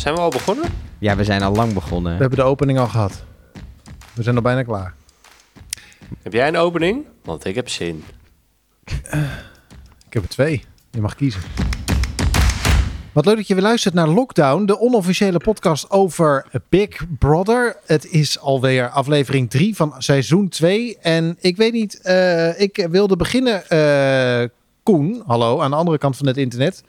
Zijn we al begonnen? Ja, we zijn al lang begonnen. We hebben de opening al gehad. We zijn al bijna klaar. Heb jij een opening? Want ik heb zin. Ik heb er twee. Je mag kiezen. Wat leuk dat je weer luistert naar Lockdown, de onofficiële podcast over Big Brother. Het is alweer aflevering 3 van seizoen 2. En ik weet niet, eh, ik wilde beginnen. eh, Koen, hallo, aan de andere kant van het internet.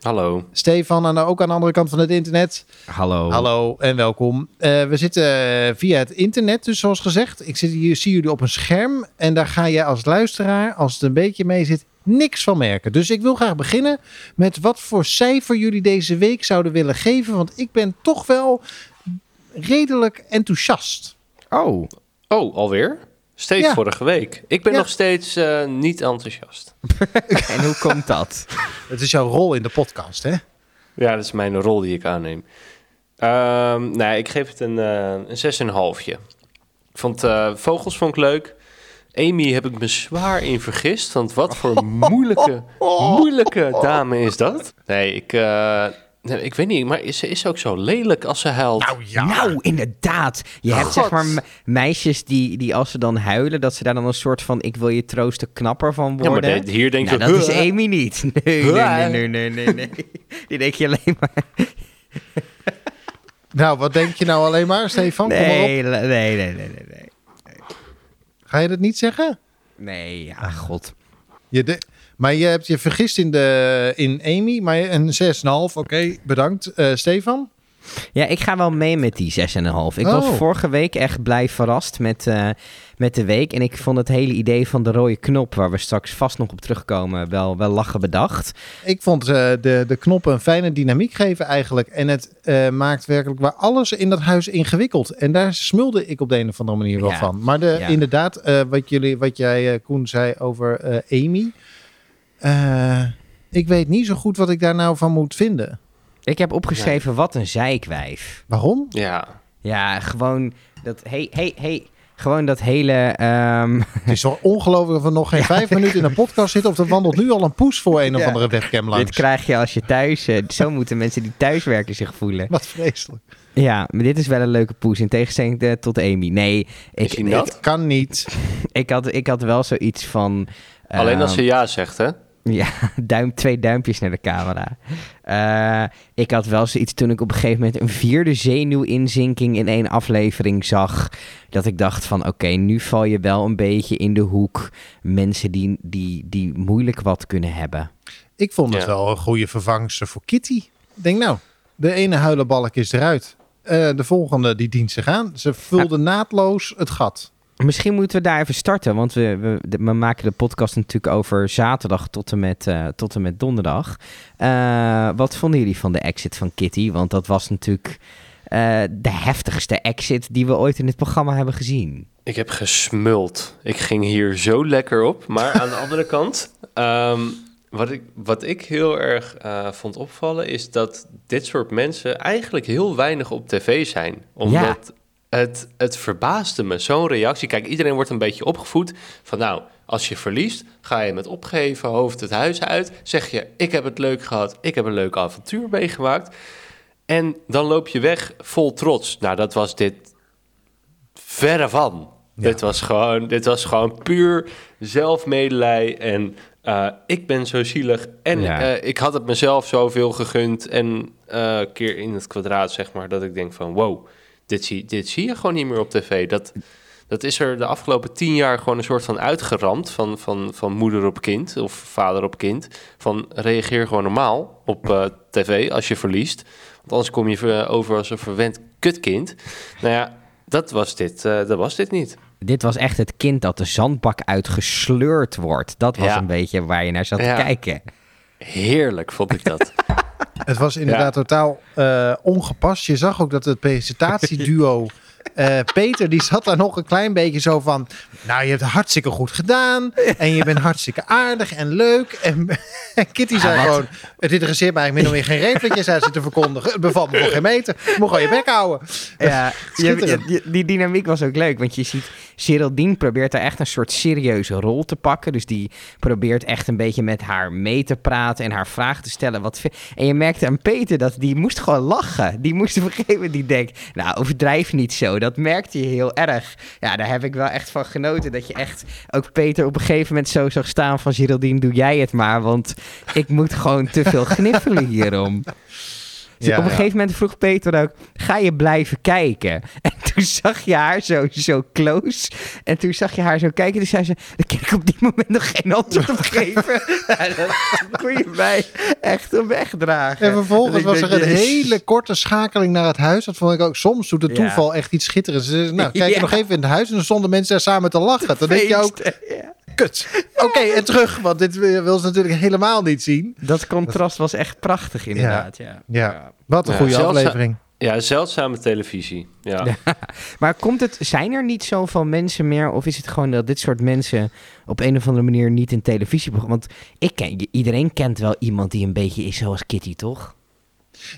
Hallo. Stefan, de, ook aan de andere kant van het internet. Hallo. Hallo en welkom. Eh, we zitten eh, via het internet, dus zoals gezegd. Ik zit hier, zie jullie op een scherm. En daar ga je als luisteraar, als het een beetje mee zit, niks van merken. Dus ik wil graag beginnen met wat voor cijfer jullie deze week zouden willen geven. Want ik ben toch wel redelijk enthousiast. Oh, Oh, alweer? Steeds Ja. vorige week. Ik ben Ja. nog steeds eh, niet enthousiast. en hoe komt dat? Het is jouw rol in de podcast, hè? Ja, dat is mijn rol die ik aanneem. Ehm nee, ik geef het een, eh een 6,5. Ik vond eh, Vogels vond ik leuk. Amy heb ik me zwaar in vergist. Want wat voor moeilijke, moeilijke dame is dat? Nee, ik, eh, nee, ik weet niet. Maar is, ze is ook zo lelijk als ze huilt. ja. Nou, inderdaad. Je hebt zeg maar me- meisjes die, die als ze dan huilen, dat ze daar dan een soort van ik wil je troosten knapper van ja, maar worden. de- hier denk nou, je... dat is? Amy niet. Nee, nee, nee, nee, nee, nee, nee. Die denk je alleen maar... Nou, wat denk je nou alleen maar, Stefan? Kom maar op. Nee, nee, nee, nee, nee, nee. Ga je dat niet zeggen? Nee, ja, god. Je de- maar je hebt je vergist in, de, in Amy, maar een 6,5. Oké, bedankt. Eh, Stefan? Ja, ik ga wel mee met die 6,5. Ik was Oh. vorige week echt blij verrast met, eh, met de week. En ik vond het hele idee van de rode knop, waar we straks vast nog op terugkomen, wel, wel lachen bedacht. Ik vond eh, de, de knoppen een fijne dynamiek geven eigenlijk. En het maakt werkelijk waar alles in dat huis ingewikkeld. En daar smulde ik op de een of andere manier wel Ja. van. Maar de, Ja. inderdaad, wat, jullie, wat jij, Koen, zei over Amy. Eh, ik weet niet zo goed wat ik daar nou van moet vinden. Ik heb opgeschreven, wat een zeikwijf. Waarom? Ja, Ja, gewoon dat, hey, hey, hey, gewoon dat hele... ehm, Het is zo ongelooflijk dat we nog geen vijf minuten in een podcast zitten. Of er wandelt nu al een poes voor een of andere webcam dit langs. krijg je als je thuis... eh, zo moeten mensen die thuiswerken zich voelen. Wat vreselijk. Ja, maar dit is wel een leuke poes, in tegenstelling eh, tot Amy. Nee, ik, is hij dat? Kan niet. ik, had, ik had wel zoiets van... Alleen als ehm, ze ja zegt, hè? Ja, duim, twee duimpjes naar de camera. Eh, ik had wel zoiets toen ik op een gegeven moment een vierde zenuwinzinking in één aflevering zag. Dat ik dacht van oké, nu val je wel een beetje in de hoek. Mensen die, die, die moeilijk wat kunnen hebben. Ik vond het Ja. wel een goede vervangster voor Kitty. Ik denk nou, de ene huilenbalk is eruit. Eh, de volgende die dient zich aan. Ze vulde naadloos het gat. Misschien moeten we daar even starten, want we, we, we maken de podcast natuurlijk over zaterdag tot en met, eh, tot en met donderdag. Eh, wat vonden jullie van de exit van Kitty? Want dat was natuurlijk eh, de heftigste exit die we ooit in dit programma hebben gezien. Ik heb gesmuld. Ik ging hier zo lekker op. Maar aan de andere kant, ehm, wat, ik, wat ik heel erg vond opvallen, is dat dit soort mensen eigenlijk heel weinig op tv zijn. Omdat het, het verbaasde me, zo'n reactie. Kijk, iedereen wordt een beetje opgevoed van nou, als je verliest, ga je met opgeheven hoofd het huis uit. Zeg je, ik heb het leuk gehad, ik heb een leuk avontuur meegemaakt. En dan loop je weg vol trots. Nou, dat was dit verre van. Ja. Dit, was gewoon, dit was gewoon puur zelfmedelij. En eh, ik ben zo zielig. En Ja. eh, ik had het mezelf zoveel gegund. En eh keer in het kwadraat, zeg maar, dat ik denk van... wow, dit zie, dit zie je gewoon niet meer op tv. Dat, dat is er de afgelopen tien jaar gewoon een soort van uitgeramd... van, van, van moeder op kind of vader op kind. Van reageer gewoon normaal op eh, tv als je verliest. Want anders kom je over als een verwend kutkind. Nou ja, dat was dit, eh, dat was dit niet. Dit was echt het kind dat de zandbak uitgesleurd wordt. Dat was Ja. een beetje waar je naar zat Ja. te kijken. Heerlijk vond ik dat. Het was inderdaad totaal eh, ongepast. Je zag ook dat het presentatieduo eh, Peter, die zat daar nog een klein beetje zo van... Nou, je hebt het hartstikke goed gedaan. En je bent hartstikke aardig en leuk. En, en Kitty zei gewoon... Het interesseert mij eigenlijk min of meer geen reet wat je zei zit te verkondigen. Het bevalt me voor geen meter. Je moet gewoon je bek houden. Ja, je, die dynamiek was ook leuk, want je ziet Geraldine probeert daar echt een soort serieuze rol te pakken. Dus die probeert echt een beetje met haar mee te praten en haar vragen te stellen. Wat en je merkte aan Peter dat die moest gewoon lachen. Die moest op een gegeven moment, die denkt, nou overdrijf niet zo. Dat merkte je heel erg. Ja, daar heb ik wel echt van genoten. Dat je echt ook Peter op een gegeven moment zo zag staan van Geraldine, doe jij het maar. Want ik moet gewoon te veel gniffelen hierom. Dus Ja, op een ja. gegeven moment vroeg Peter ook, ga je blijven kijken? En toen zag je haar zo, zo close. En toen zag je haar zo kijken. Dus zei ze, daar kan ik op dit moment nog geen antwoord op geven. ja, dat kon je mij echt op wegdragen. En vervolgens was er een yes. hele korte schakeling naar het huis. Dat vond ik ook. Soms doet het Ja. toeval echt iets schitterends. Nou, kijk Ja. nog even in het huis. En dan stonden mensen daar samen te lachen. Dan denk je ook, Ja. kut. Oké, en terug. Want dit wil ze natuurlijk helemaal niet zien. Dat contrast was echt prachtig inderdaad, ja. Ja. Wat een Ja, goede zelfs- aflevering. Ja, zeldzame televisie. Ja. Maar komt het, zijn er niet zoveel mensen meer? Of is het gewoon dat dit soort mensen op een of andere manier niet in televisie... Want ik ken, iedereen kent wel iemand die een beetje is zoals Kitty, toch?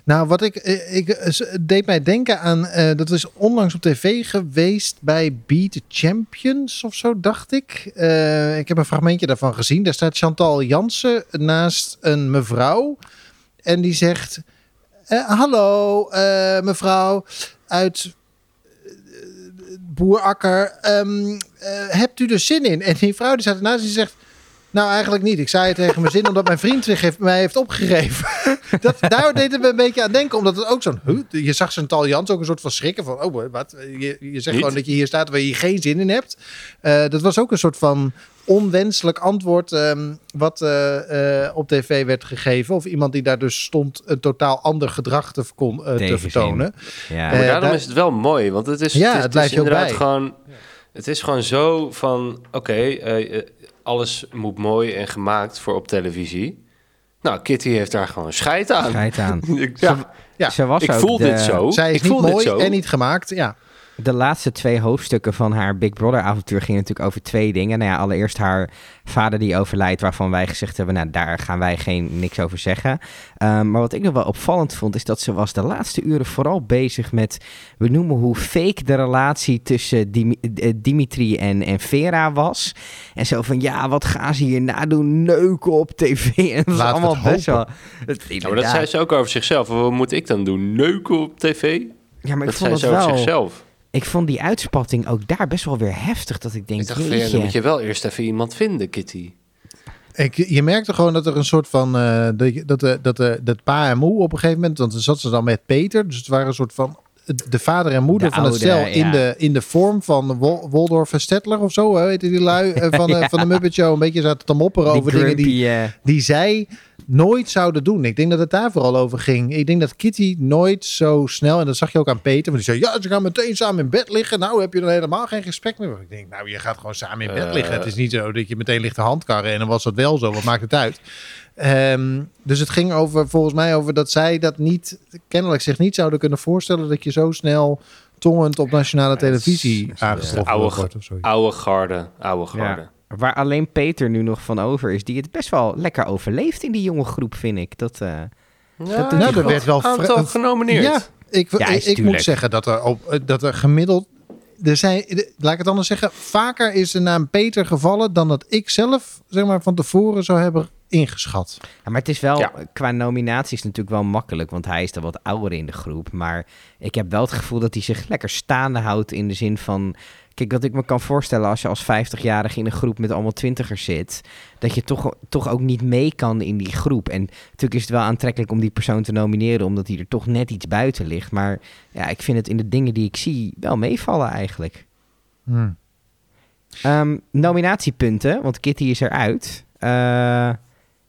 Nou, wat ik, eh, ik eh, deed mij denken aan, eh, dat is onlangs op tv geweest bij Beat the Champions of zo, dacht ik. Eh, ik heb een fragmentje daarvan gezien. Daar staat Chantal Jansen naast een mevrouw en die zegt: Hallo, eh, mevrouw uit eh, Boerakker, eh, hebt u er zin in? En die vrouw die staat ernaast en zegt. Nou, eigenlijk niet. Ik zei het tegen mijn zin omdat mijn vriend zich heeft, mij heeft opgegeven. Dat, daar deed het me een beetje aan denken, omdat het ook zo'n... huh, Je zag zijn tal Jans ook een soort van schrikken van... Oh, wat? Je, je zegt Niet? gewoon dat je hier staat waar je geen zin in hebt. Eh, dat was ook een soort van onwenselijk antwoord... ehm, wat eh, eh, op tv werd gegeven. Of iemand die daar dus stond een totaal ander gedrag te, eh, te vertonen. Ja. Maar daarom daar- is het wel mooi, want het is, Ja, het is, het het inderdaad bij. gewoon... Het is gewoon zo van, oké, alles moet mooi en gemaakt voor op televisie. Nou, Kitty heeft daar gewoon scheid aan. Schijt aan. Ik, Ja. Ja, Ze was ik voel de, dit zo. Zij is ik niet voel dit mooi zo. en niet gemaakt. Ja, De laatste twee hoofdstukken van haar Big Brother avontuur gingen natuurlijk over twee dingen. Nou ja, allereerst haar vader die overlijdt, waarvan wij gezegd hebben, nou daar gaan wij geen niks over zeggen. Um, maar wat ik nog wel opvallend vond, is dat ze was de laatste uren vooral bezig met, we noemen hoe fake de relatie tussen Dim uh, Dimitri en, en Vera was. En zo van, ja, wat gaan ze hierna doen? Neuken op tv. En dat allemaal best wel... hopen. Het, Ja, maar dat zei ze ook over zichzelf. Wat moet ik dan doen? Neuken op tv? ja, maar ik dat vond zei het ze over wel... zichzelf. Ik vond die uitspatting ook daar best wel weer heftig. Dat ik denk, Ik dacht, ja, dan moet je wel eerst even iemand vinden, Kitty. Ik, je merkte gewoon dat er een soort van. eh, dat, dat, de, dat, de, dat pa en moe op een gegeven moment. Want dan zat ze dan met Peter. Dus het waren een soort van. De vader en moeder De van het stel. In, ja. de, in de vorm van Wol, Woldorf en Stettler of zo. Hè, heette die lui eh, van, de, Ja. van de Muppet Show. Een beetje zaten te mopperen Die over dingen die, eh, die zij nooit zouden doen. Ik denk dat het daar vooral over ging. Ik denk dat Kitty nooit zo snel, en dat zag je ook aan Peter, want die zei, ja, ze gaan meteen samen in bed liggen. Nou, heb je dan helemaal geen gesprek meer. Ik denk, nou, je gaat gewoon samen in bed Eh. liggen. Het is niet zo dat je meteen ligt te handkarren en dan was dat wel zo. Wat maakt het uit? Ehm, dus het ging over, volgens mij, over dat zij dat niet, kennelijk zich niet zouden kunnen voorstellen dat je zo snel tongend op nationale televisie is, aangetroffen eh, oude- wordt of. Oude garde, oude garde. waar alleen Peter nu nog van over is. Die het best wel lekker overleeft in die jonge groep, vind ik. Dat, eh, Ja, doet Nou, er werd wel aantal genomineerd. Ja, ik, Ja, ik, ik moet zeggen dat er, op, eh, dat er gemiddeld. Er zijn, laat ik het anders zeggen. Vaker is de naam Peter gevallen dan dat ik zelf zeg maar, van tevoren zou hebben ingeschat. ja, maar het is wel, Ja. qua nominaties natuurlijk wel makkelijk. Want hij is dan wat ouder in de groep. Maar ik heb wel het gevoel dat hij zich lekker staande houdt. In de zin van... Kijk, wat ik me kan voorstellen als je als 50-jarige in een groep met allemaal twintigers zit, dat je toch, toch ook niet mee kan in die groep. En natuurlijk is het wel aantrekkelijk om die persoon te nomineren, omdat hij er toch net iets buiten ligt. Maar ja, ik vind het in de dingen die ik zie wel meevallen eigenlijk. Hmm. Ehm, nominatiepunten, want Kitty is eruit. Eh,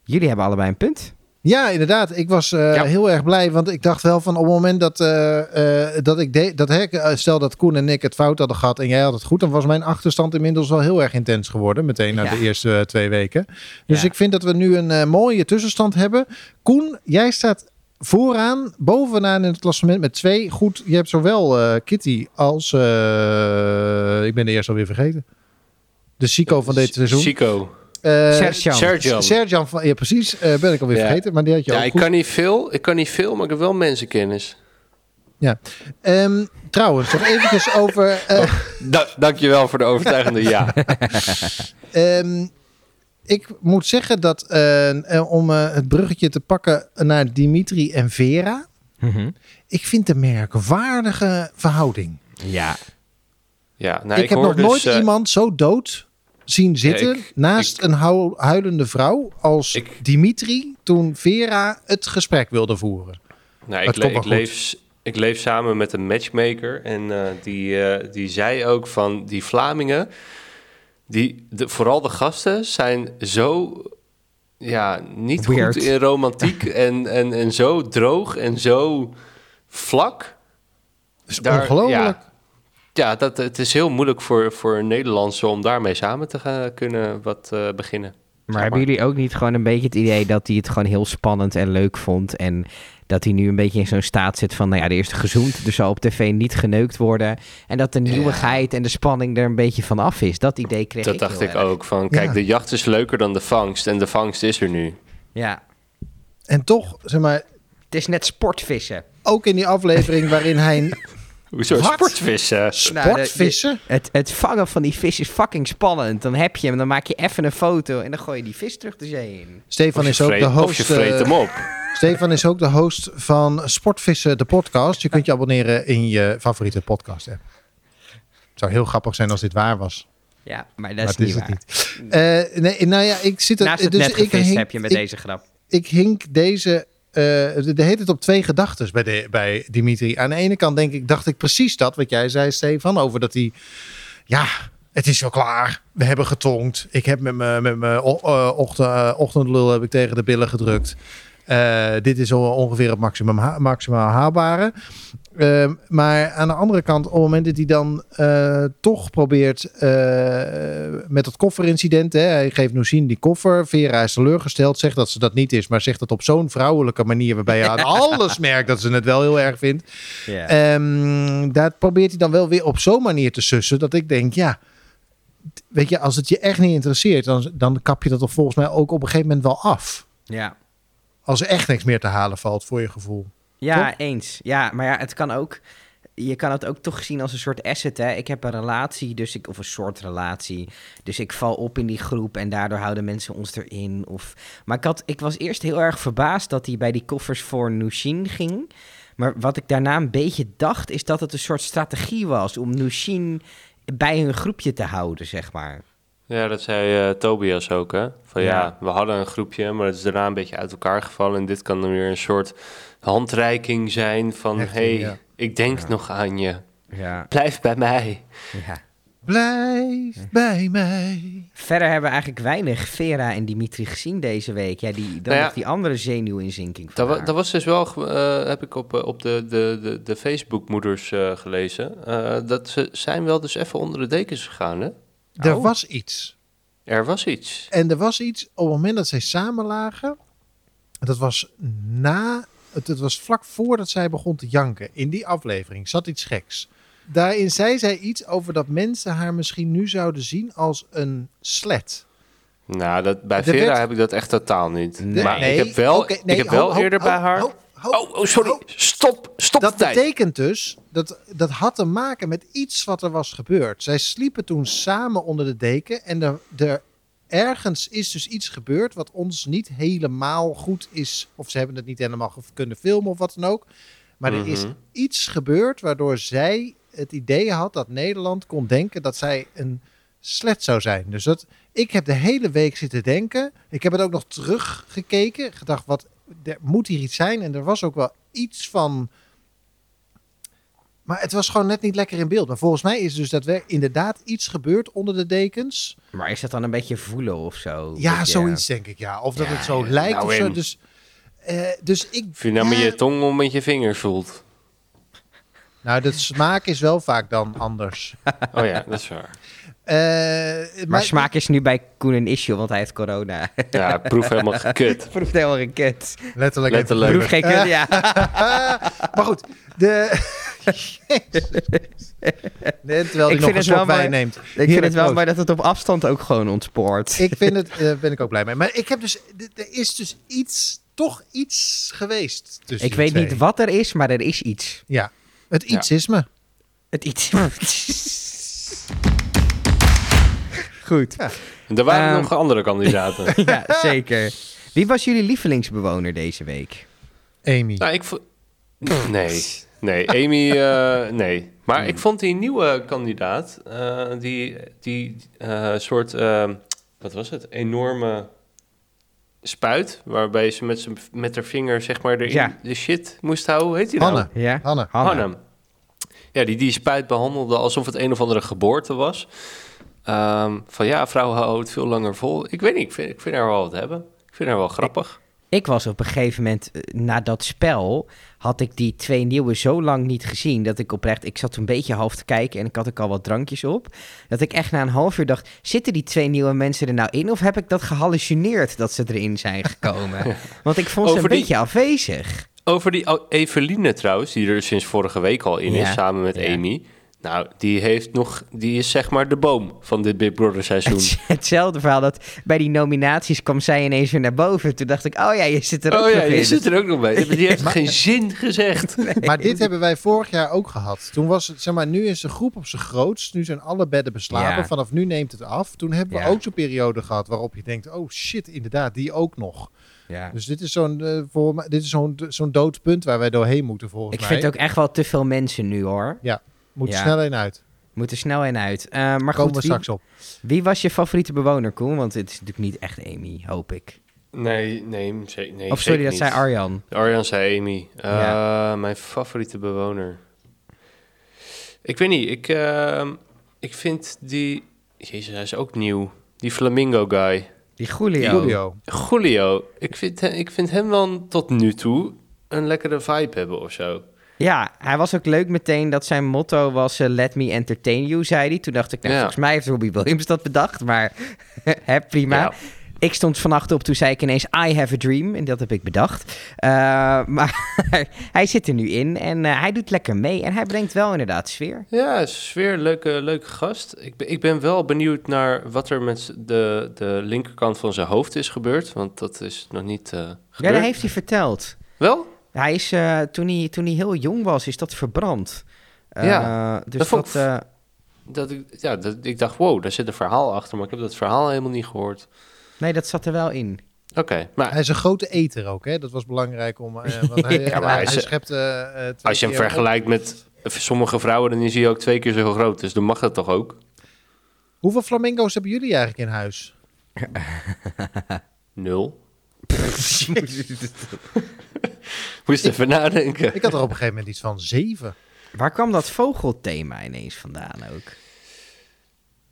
jullie hebben allebei een punt. Ja, inderdaad. Ik was eh, Ja. heel erg blij, want ik dacht wel van op het moment dat, eh, eh, dat ik deed, dat hè, stel dat Koen en ik het fout hadden gehad en jij had het goed, dan was mijn achterstand inmiddels wel heel erg intens geworden, meteen na Ja. de eerste twee weken. Dus Ja. ik vind dat we nu een mooie tussenstand hebben. Koen, jij staat vooraan, bovenaan in het klassement met twee. Goed, je hebt zowel eh, Kitty als, eh, ik ben de eerste alweer vergeten. De Chico van dit seizoen. Chico. Eh, Sergio. Sergio. Sergio van, ja precies, eh, ben ik alweer Ja. vergeten, maar die had je Ja, ook ik goed. kan niet veel. Ik kan niet veel, maar ik heb wel mensenkennis. Ehm, trouwens, nog eventjes over... eh, Da dankjewel voor de overtuigende ja. Ehm, ik moet zeggen dat eh, om eh, het bruggetje te pakken naar Dimitri en Vera. Mhm. Ik vind de merkwaardige verhouding. Ja. ja nou, ik, heb hoor nog dus, nooit iemand zo dood zien zitten ik- naast een hu- huilende vrouw als Ik- Dimitri toen Vera het gesprek wilde voeren. Nou, ik, le- leef, ik leef samen met een matchmaker en eh, die, eh, die zei ook van die Vlamingen, die, de, vooral de gasten zijn zo ja, niet Weird. goed in romantiek en, en, en zo droog en zo vlak. Dat is Daar- ongelooflijk. Ja, ja dat, het is heel moeilijk voor, voor Nederlandse om daarmee samen te gaan, kunnen wat eh, beginnen. Maar hebben jullie ook niet gewoon een beetje het idee dat hij het gewoon heel spannend en leuk vond? En dat hij nu een beetje in zo'n staat zit van, nou ja, de eerste gezoend, dus zal op tv niet geneukt worden. En dat de nieuwigheid en de spanning er een beetje van af is. Dat idee kreeg Dat ik dacht heel ik erg. ook. Van, kijk, Ja. de jacht is leuker dan de vangst en de vangst is er nu. Ja, En toch, zeg maar, het is net sportvissen. ook in die aflevering waarin hij Hoezo Wat? sportvissen? Nou, de- sportvissen... Het, het vangen van die vis is fucking spannend. Dan heb je hem, dan maak je even een foto en dan gooi je die vis terug de zee in. Stefan is ook de vreet- Of host. je vreet eh, hem op. Stefan is ook de host van Sportvissen, de podcast. Je kunt je abonneren in je favoriete podcast app. Het zou heel grappig zijn als dit waar was. Ja, maar dat maar is het niet is het waar. niet. Eh, nee, nou ja, ik zit er. Naast het dus net ik hink- heb je met ik, deze grap. Ik hink deze. Eh de heet het op twee gedachten bij, de, bij Dimitri. Aan de ene kant denk ik, dacht ik precies dat wat jij zei, Stefan, over dat hij. Ja, het is wel klaar. We hebben getonkt. Ik heb met mijn met eh, ochtend, eh, ochtendlul heb ik tegen de billen gedrukt. Dit is ongeveer het maximum ha- haalbare. Ehm, maar aan de andere kant, op het moment dat hij dan eh, toch probeert eh, met dat kofferincident. Hè, hij geeft Nousine die koffer. Vera is teleurgesteld, zegt dat ze dat niet is, maar zegt dat op zo'n vrouwelijke manier waarbij je aan alles merkt dat ze het wel heel erg vindt. Ehm, daar probeert hij dan wel weer op zo'n manier te sussen dat ik denk, ja, weet je, als het je echt niet interesseert, dan, dan kap je dat toch volgens mij ook op een gegeven moment wel af. ja. Als er echt niks meer te halen valt voor je gevoel. Ja, eens. Ja, maar ja, het kan ook. Je kan het ook toch zien als een soort asset. Hè? Ik heb een relatie, dus ik, of een soort relatie. Dus ik val op in die groep en daardoor houden mensen ons erin. Of... Maar ik, had, ik was eerst heel erg verbaasd dat hij bij die koffers voor Nushin ging. Maar wat ik daarna een beetje dacht, is dat het een soort strategie was om Nushin bij hun groepje te houden, zeg maar. Ja, dat zei eh, Tobias ook, hè? Van ja. Ja. we hadden een groepje, maar het is daarna een beetje uit elkaar gevallen. En dit kan dan weer een soort handreiking zijn van... Hechting, hey, ja. ik denk Ja. nog aan je. Ja. Blijf bij mij. ja. Blijf bij mij. Verder hebben we eigenlijk weinig Vera en Dimitri gezien deze week. Ja, die, dan Nou die andere zenuwinzinking. van Dat, wa- dat was dus wel, eh, heb ik op, eh, op de, de, de, de Facebook-moeders eh, gelezen. eh, dat ze zijn wel dus even onder de dekens gegaan, hè? Er Oh. was iets. Er was iets. En er was iets op het moment dat zij samen lagen. Dat was na. Het, het was vlak voordat zij begon te janken. In die aflevering zat iets geks. Daarin zei zij iets over dat mensen haar misschien nu zouden zien als een slet. Nou, dat, bij Er Vera werd- heb ik dat echt totaal niet. Nee. Maar Nee, ik heb wel, nee, ik heb wel ho, eerder ho, bij haar... oh, oh, sorry. Stop, stop Dat de tijd. betekent dus dat dat had te maken met iets wat er was gebeurd. Zij sliepen toen samen onder de deken en er, er ergens is dus iets gebeurd wat ons niet helemaal goed is. Of ze hebben het niet helemaal kunnen filmen of wat dan ook. Maar er is Mhm. iets gebeurd waardoor zij het idee had dat Nederland kon denken dat zij een slet zou zijn. Dus dat, ik heb de hele week zitten denken. Ik heb het ook nog teruggekeken. Gedacht, wat, er moet hier iets zijn. En er was ook wel iets van... Maar het was gewoon net niet lekker in beeld. Maar volgens mij is dus dat er inderdaad iets gebeurd onder de dekens. Maar is dat dan een beetje voelen of zo? Ja, zoiets denk ik, ja. Of dat Ja, het zo ja. lijkt Nou, of zo. Dus, eh, dus ik... Of je nou met ja, je tong om met je vingers voelt. Nou, de smaak is wel vaak dan anders. Oh ja, dat is waar. Eh, Maar smaak is nu bij Koen een issue, want hij heeft corona. Ja, ik proef helemaal gekut. Proeft helemaal geen kut. Letterlijk. Letterlijk. Proeft geen kut, ja. maar goed, de... Nee, terwijl hij Ik nog vind een slok wijn neemt. Ik vind het wel mooi dat het op afstand ook gewoon ontspoort. Ik vind het, daar ben ik ook blij mee. Maar ik heb dus, er is dus iets, toch iets geweest tussen Ik weet twee. niet wat er is, maar er is iets. Ja. Het Ja. ietsisme. Het iets. Goed. En er waren Ehm. nog andere kandidaten. Ja, zeker. Wie was jullie lievelingsbewoner deze week? Amy. nou, ik vond... Nee, nee, Amy, eh, nee. Maar ik vond die nieuwe kandidaat, eh, die, die eh, soort, eh, wat was het, enorme spuit, waarbij ze met, met haar vinger, zeg maar, erin Ja. de shit moest houden. Hoe heet die nou? Hanne. Ja? Hanne. Hannem. Ja, die die spuit behandelde alsof het een of andere geboorte was. Ehm, van ja, vrouwen houden het veel langer vol. Ik weet niet, ik vind, ik vind haar wel wat hebben. Ik vind haar wel grappig. Ik was op een gegeven moment, eh, na dat spel, had ik die twee nieuwe zo lang niet gezien, dat ik oprecht, ik zat een beetje half te kijken en ik had ook al wat drankjes op, dat ik echt na een half uur dacht, zitten die twee nieuwe mensen er nou in of heb ik dat gehallucineerd dat ze erin zijn gekomen? Want ik vond ze Over een die- beetje afwezig. Over die O- Eveline trouwens, die er sinds vorige week al in Ja. is, samen met Ja. Amy. Nou, die heeft nog, die is zeg maar de boom van dit Big Brother seizoen. Het, hetzelfde verhaal dat bij die nominaties kwam zij ineens weer naar boven. Toen dacht ik, oh ja, je zit er ook Oh ja, in. zit er ook nog bij. Die heeft geen zin gezegd. Maar dit hebben wij vorig jaar ook gehad. Toen was het, zeg maar, nu is de groep op zijn grootst. Nu zijn alle bedden beslapen. Ja. Vanaf nu neemt het af. Toen hebben we Ja. ook zo'n periode gehad waarop je denkt, oh shit, inderdaad, die ook nog. Ja. Dus dit is zo'n eh, voor dit is zo'n zo'n doodpunt waar wij doorheen moeten volgens Ik mij. vind ook echt wel te veel mensen nu hoor. Moet er Ja. snel een uit. Moet er snel in uit. Eh, maar Komen goed, we wie, straks op. wie was je favoriete bewoner, Koen? Want het is natuurlijk niet echt Amy, hoop ik. Nee, nee, ze- nee of sorry, dat zei. Arjan. Arjan zei Amy. Eh, Ja. Mijn favoriete bewoner. Ik weet niet, ik, ehm, ik vind die... Jezus, hij is ook nieuw. Die Flamingo guy. Die Julio. Julio. Julio. Ik vind, ik vind hem wel tot nu toe een lekkere vibe hebben of zo. Ja, hij was ook leuk meteen dat zijn motto was eh, let me entertain you, zei hij. Toen dacht ik, nou, Ja. volgens mij heeft Robbie Williams dat bedacht, maar hè, prima. Ja. Ik stond vannacht op, toen zei ik ineens I have a dream. En dat heb ik bedacht. Eh, maar hij zit er nu in en eh, hij doet lekker mee. En hij brengt wel inderdaad sfeer. Ja, sfeer, leuke, leuke gast. Ik ben, ik ben wel benieuwd naar wat er met de, de linkerkant van zijn hoofd is gebeurd. Want dat is nog niet Ja, gebeurd. dat heeft hij verteld. Wel? Hij is, eh, toen, hij, toen hij heel jong was, is dat verbrand. Eh, Ja, dus dat vond dat, ik- eh, Dat ik, ja, dat, ik dacht, wow, daar zit een verhaal achter. Maar ik heb dat verhaal helemaal niet gehoord. nee, dat zat er wel in. Oké, maar Hij is een grote eter ook, hè? Dat was belangrijk om. eh, want hij, Ja, maar hij, schept. als je hem op. vergelijkt met sommige vrouwen, dan is hij ook twee keer zo groot. Dus dan mag dat toch ook? Hoeveel flamingo's hebben jullie eigenlijk in huis? Nul. Moest even nadenken. Ik had er op een gegeven moment iets van zeven. Waar kwam dat vogelthema ineens vandaan ook?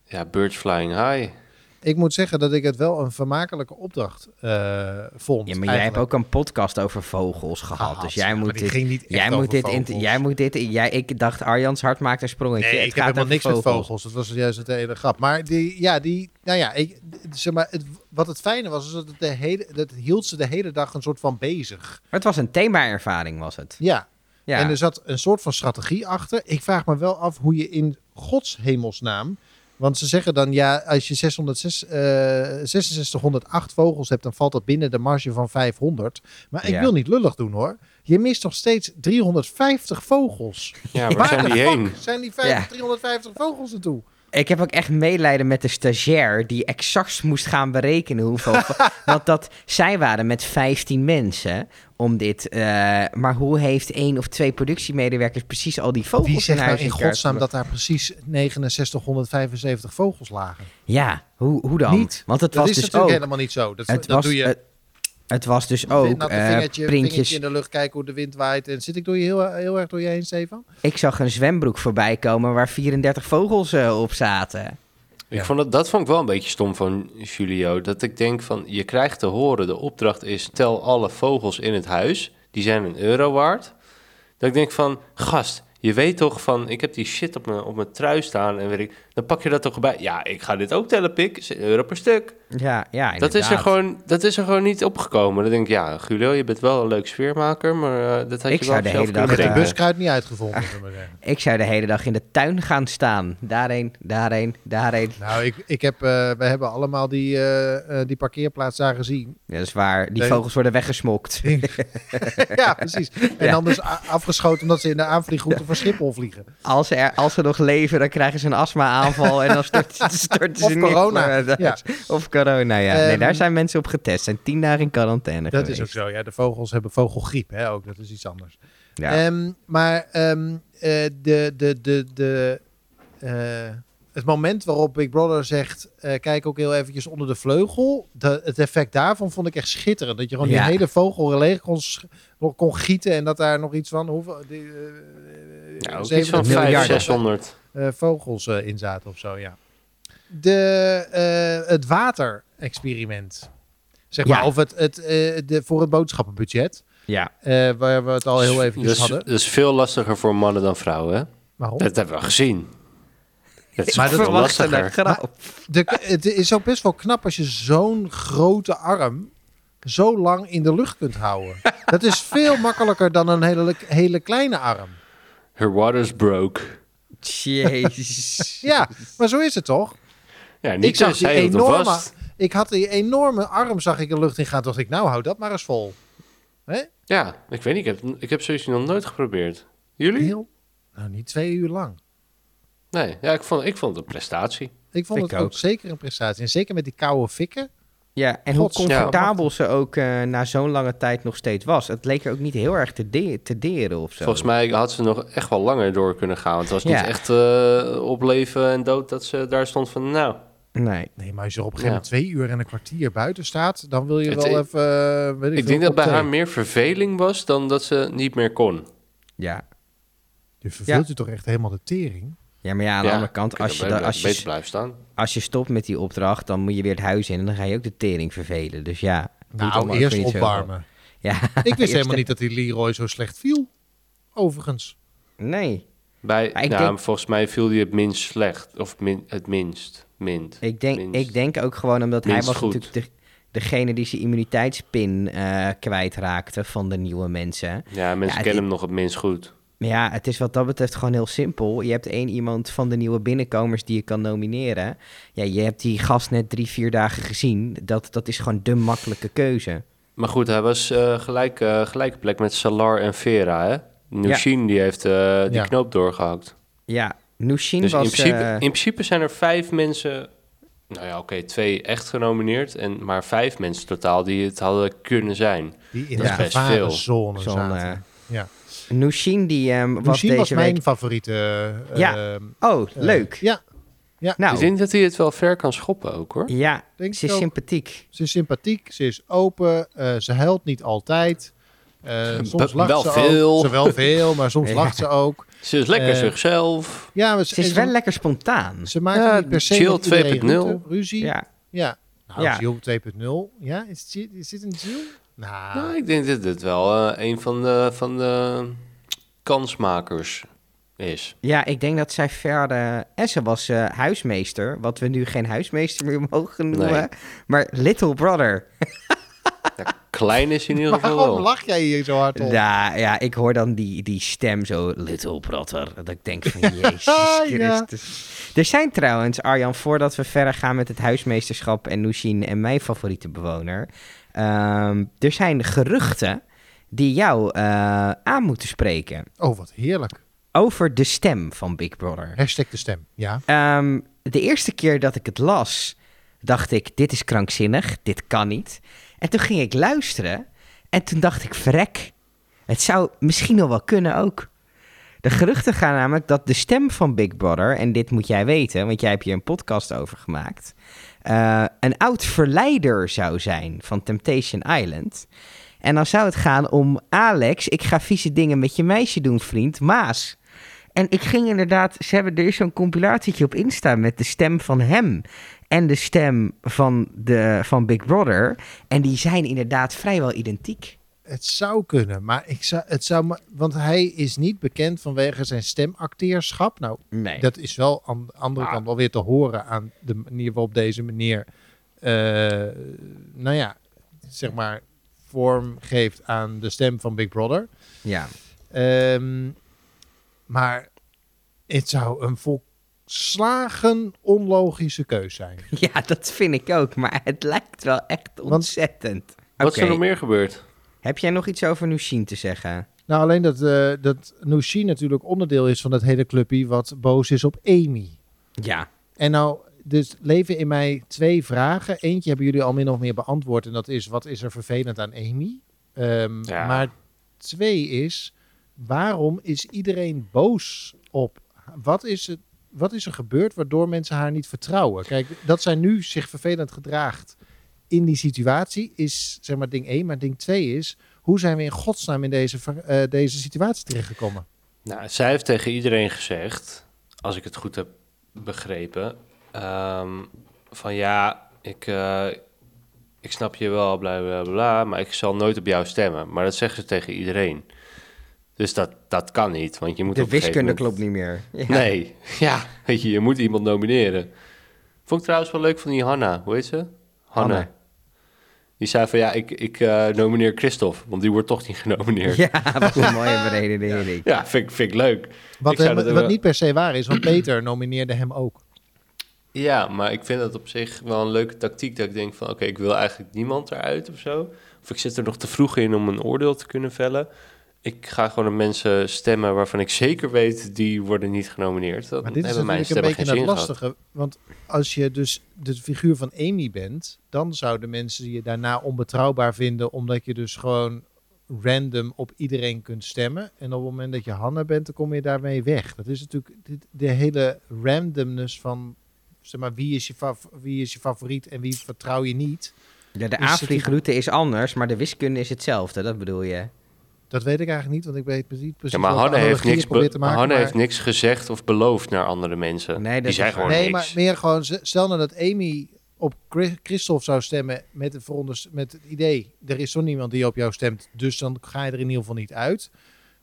Ja, Birds Flying High. Ik moet zeggen dat ik het wel een vermakelijke opdracht eh, vond. Ja, maar jij hebt ook een podcast over vogels gehad. Gehad, dus jij moet dit... ging niet echt Jij moet, dit in, vogels. jij moet dit... Jij, ik dacht, Arjans hart maakt een sprongetje. Nee, Het ik heb gaat helemaal over niks met vogels. Dat was juist het hele grap. Maar die, ja, die, nou ja, ik, zeg maar, het, wat het fijne was, is dat het de hele, dat hield ze de hele dag een soort van bezig. Het was een thema-ervaring, was het. Ja. Ja. En er zat een soort van strategie achter. Ik vraag me wel af hoe je in Gods hemelsnaam. Want ze zeggen dan, ja, als je 606, eh 6608 vogels hebt, dan valt dat binnen de marge van 500. Maar ik Ja. wil niet lullig doen hoor. Je mist nog steeds 350 vogels. Ja, waar zijn de die fuck heen? zijn die vijf- Ja. 350 vogels naartoe? Ik heb ook echt medelijden met de stagiair die exact moest gaan berekenen hoeveel. want dat, zij waren met 15 mensen om dit. eh, maar hoe heeft één of twee productiemedewerkers precies al die vogels Wie zegt in nou in godsnaam dat daar precies 6975 vogels lagen? Ja, hoe, hoe dan? Niet. Want het Dat was is dus natuurlijk ook. helemaal niet zo. Dat, dat was, doe je het, het was dus ook eh, vingertje, printjes. vingertje in de lucht, kijken hoe de wind waait. En zit ik door je heel, heel erg door je heen, Stefan? Ik zag een zwembroek voorbij komen waar 34 vogels eh, op zaten. Ik Ja. vond dat, dat vond ik wel een beetje stom van Julio. Dat ik denk van, je krijgt te horen, de opdracht is... tel alle vogels in het huis, die zijn een euro waard. Dat ik denk van, gast, je weet toch van... ik heb die shit op mijn, op mijn trui staan en weet ik... dan pak je dat toch bij. Ja, ik ga dit ook tellen, pik. Is een euro per stuk. Ja, ja Dat is, er gewoon, dat is er gewoon niet opgekomen. Dan denk ik, ja, Julio, je bent wel een leuk sfeermaker, maar eh, dat had Ik je zou wel de zelf hele kunnen dag, Met bedenken. buskruid niet uitgevonden. Ik zou de hele dag in de tuin gaan staan. Daarheen, daarheen, daarheen. Nou, ik, ik heb, eh, we hebben allemaal die, eh, eh, die parkeerplaats daar gezien. Ja, dat is waar. Die Nee. vogels worden weggesmokt. ja, precies. En Ja. dan dus a- afgeschoten omdat ze in de aanvliegroute van Schiphol vliegen. Als ze, er, als ze nog leven, dan krijgen ze een astma-aanval en dan storten, storten ze Of corona, ja. Of corona, ja. nee, Ehm, daar zijn mensen op getest. Zijn tien dagen in quarantaine Dat geweest. is ook zo, ja. De vogels hebben vogelgriep, hè, ook. Dat is iets anders. Ja. Ehm, maar ehm, eh, de, de, de, de, eh, het moment waarop Big Brother zegt... eh, kijk ook heel eventjes onder de vleugel. De, het effect daarvan vond ik echt schitterend. Dat je gewoon Ja. die hele vogel leeg kon, kon gieten... en dat daar nog iets van... Hoeveel, die, Ja, ook iets 70 van miljarden. 500, 600. eh, vogels in zaten of zo, ja. De, eh, het water-experiment. Zeg Ja. maar, of het, het, eh, de, voor het boodschappenbudget. ja. eh, waar we het al heel eventjes dus, hadden. Dat is veel lastiger voor mannen dan vrouwen, hè? Waarom? Dat hebben we gezien. Dat is Maar dat lastiger. De, het is ook best wel knap als je zo'n grote arm zo lang in de lucht kunt houden. Dat is veel makkelijker dan een hele, hele kleine arm. Her water's broke. Jezus. Ja, maar zo is het toch? Ja, Ik niet zag die enorme, vast. ik had die enorme arm zag ik de lucht in gaan. Toen dacht ik, nou hou dat maar eens vol. Hè? Ja, ik weet niet. Ik heb, ik heb sowieso nog nooit geprobeerd. Jullie? Heel, nou niet twee uur lang. Nee, ja, ik vond, ik vond het een prestatie. Ik vond Ik het ook. ook. zeker een prestatie. En zeker met die koude fikken. Ja, en hoe comfortabel ze ook eh, na zo'n lange tijd nog steeds was. Het leek er ook niet heel erg te, de te deren of zo. Volgens mij had ze nog echt wel langer door kunnen gaan. Want het was Ja. niet echt eh, op leven en dood dat ze daar stond van... Nou, Nee. Nee, maar als je er op een gegeven moment twee uur en een kwartier buiten staat, dan wil je Het- wel even. eh, weet ik ik denk dat bij haar meer verveling was dan dat ze niet meer kon. Ja. Je verveelt Ja. je toch echt helemaal de tering? Ja, maar ja, aan de Ja, andere kant, als je, dan als, je, blijven staan. als je stopt met die opdracht, dan moet je weer het huis in en dan ga je ook de tering vervelen. Dus ja. Nou, eerst opwarmen. Ja, Ik wist helemaal niet dat die Leroy zo slecht viel. Overigens. Nee, Bij, Maar ik nou, denk- volgens mij viel die het minst slecht. Of min, het minst. Mint. ik denk, Minst. ik denk ook gewoon omdat hij was goed. natuurlijk de, degene die zijn immuniteitspin eh kwijtraakte van de nieuwe mensen. Ja, mensen Ja, kennen hem nog het minst goed. Maar ja, het is wat dat betreft gewoon heel simpel. Je hebt één iemand van de nieuwe binnenkomers die je kan nomineren. Ja, je hebt die gast net drie, vier dagen gezien. Dat, dat is gewoon de makkelijke keuze. Maar goed, hij was eh, gelijk, eh, gelijke plek met Salar en Vera, hè? Nushin, die heeft die Ja. knoop doorgehakt. Ja, Nushin Dus in principe, eh, in principe zijn er vijf mensen... Nou ja, oké, twee echt genomineerd. En maar vijf mensen totaal die het hadden kunnen zijn. Die in Ja. de Best veel. gevarenzone zo'n, zaten. eh, ja. Nushin die ehm, was deze was mijn week... favoriete. eh, Ja. Oh, leuk. ja, nou, Ik denk dat hij het wel ver kan schoppen ook, hoor. ja, denk ze is ook. sympathiek. Ze is sympathiek, ze is open, eh, ze huilt niet altijd. Soms lacht wel ze veel. ook. Ze wel veel, maar soms Ja. lacht ze ook. Ze is lekker Eh, zichzelf. Ja, maar Ze is wel lekker spontaan. Ze maakt Ja, niet per se iedereen 2.0. ruzie-. Ja. Ja, Nou, Ja. Jill 2.0. Ja, is, dit een Jill? Nou, Nou, ik denk dat dit wel eh, een van de, van de kansmakers is. ja, ik denk dat zij verder... En ze was eh, huismeester, wat we nu geen huismeester meer mogen noemen. Nee. Maar Little Brother. Klein is hij in ieder geval waarom wel. lach jij hier zo hard op? Ja, ja, ik hoor dan die, die stem zo, Little Brother. Dat ik denk van, Jezus Ja. Christus. Er zijn trouwens, Arjan, voordat we verder gaan met het huismeesterschap en Nushin en mijn favoriete bewoner. ehm, er zijn geruchten die jou eh, aan moeten spreken Oh, wat heerlijk. over de stem van Big Brother. Hashtag de stem. Ja. Ehm, de eerste keer dat ik het las, dacht ik, dit is krankzinnig, dit kan niet. En toen ging ik luisteren en toen dacht ik, verrek, het zou misschien nog wel kunnen ook. De geruchten gaan namelijk dat de stem van Big Brother, en dit moet jij weten, want jij hebt hier een podcast over gemaakt, eh, een oud verleider zou zijn van Temptation Island. En dan zou het gaan om Alex, ik ga vieze dingen met je meisje doen, vriend, Maas. En ik ging inderdaad, ze hebben, er is zo'n compilatietje op Insta met de stem van hem en de stem van, de, van Big Brother. En die zijn inderdaad vrijwel identiek. Het zou kunnen, maar ik zou, het zou, want hij is niet bekend vanwege zijn stemacteerschap. Nou, Nee. dat is wel aan de andere Ah. kant wel weer te horen aan de manier waarop deze meneer eh, nou ja, zeg maar, vorm geeft aan de stem van Big Brother. Ja. Ehm, maar het zou een volslagen onlogische keus zijn. ja, dat vind ik ook. Maar het lijkt wel echt Want- ontzettend. Wat is er nog meer gebeurd? Heb jij nog iets over Nushin te zeggen? Nou, alleen dat, eh dat Nushi natuurlijk onderdeel is van dat hele clubje wat boos is op Amy. Ja. En nou, dus leven in mij twee vragen. Eentje hebben jullie al min of meer beantwoord. En dat is, wat is er vervelend aan Amy? Ehm, Ja. Maar twee is, waarom is iedereen boos op? Wat is, het, wat is er gebeurd waardoor mensen haar niet vertrouwen? Kijk, dat zij nu zich vervelend gedraagt in die situatie is zeg maar ding één. Maar ding twee is, hoe zijn we in godsnaam in deze, eh, deze situatie terechtgekomen? Nou, zij heeft tegen iedereen gezegd, als ik het goed heb begrepen, ehm, van ja, ik, eh, ik snap je wel, bla bla bla, maar ik zal nooit op jou stemmen. Maar dat zeggen ze tegen iedereen. Dus dat, dat kan niet, want je moet De op een gegeven wiskunde moment- klopt niet meer. Ja. Nee, ja, weet je, je moet iemand nomineren. Vond ik trouwens wel leuk van die Hanna, hoe heet ze? Hanna. Die zei van ja, ik, ik eh, nomineer Christophe, want die wordt toch niet genomineerd. Ja, Ja, wat een mooie beredenering. vind, ik- vind ik leuk. Wat, Ik hem- wat wel- niet per se waar is, want Peter nomineerde hem ook. Ja, maar ik vind dat op zich wel een leuke tactiek. Dat ik denk van, oké, ik wil eigenlijk niemand eruit of zo. Of ik zit er nog te vroeg in om een oordeel te kunnen vellen. Ik ga gewoon op mensen stemmen waarvan ik zeker weet, die worden niet genomineerd. Dan Maar dit is hebben mijn natuurlijk een beetje het gehad. lastige. Want als je dus de figuur van Amy bent, dan zouden mensen je daarna onbetrouwbaar vinden, omdat je dus gewoon random op iedereen kunt stemmen. En op het moment dat je Hanna bent, dan kom je daarmee weg. Dat is natuurlijk dit- de hele randomness van, zeg maar, wie is je, wie is je favoriet en wie vertrouw je niet. Ja, de het aanvliegroute is anders, maar de wiskunde is hetzelfde. Dat bedoel je? Dat weet ik eigenlijk niet, want ik weet niet precies Ja, maar Hanne heeft, niks, te maken. Hanne maar- heeft niks gezegd of beloofd naar andere mensen. Nee, dat die zijn gewoon Nee, niks. maar meer gewoon, stel nou dat Amy op Chris- Christophe zou stemmen met, de veronderst- met het idee, er is zo niemand die op jou stemt, dus dan ga je er in ieder geval niet uit.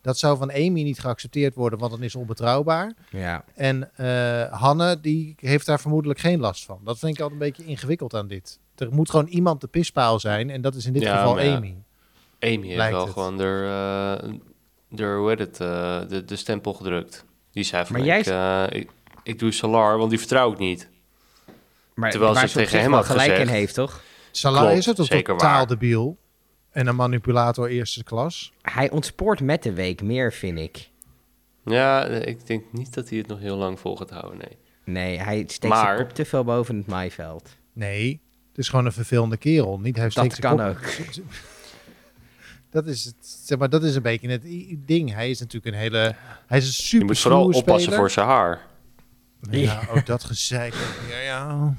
Dat zou van Amy niet geaccepteerd worden, want dan is onbetrouwbaar. Ja. En eh, Hanne, die heeft daar vermoedelijk geen last van. Dat vind ik altijd een beetje ingewikkeld aan dit. Er moet gewoon iemand de pispaal zijn en dat is in dit Ja, geval. Amy. Amy heeft wel het. gewoon de, eh, de, hoe heet het, eh, de, de stempel gedrukt. Die zei van, Maar jij- ik, eh, ik, ik doe Salar, want die vertrouw ik niet. Maar Terwijl ze tegen zich hem had gelijk gezegd- in heeft, toch? Salah Klopt, is het een zeker totaal debiel. En een manipulator eerste klas. Hij ontspoort met de week meer, vind ik. Ja, ik denk niet dat hij het nog heel lang vol gaat houden, nee. Nee, hij steekt Maar- zijn kop te veel boven het maaiveld. Nee, het is gewoon een vervelende kerel. Niet, hij steekt Dat kan kop- ook. Dat is, het, zeg maar, dat is een beetje het ding. Hij is natuurlijk een hele... Hij is een Je super moet vooral oppassen speler. voor zijn haar. Ja, ook dat gezeik. Ja, ja.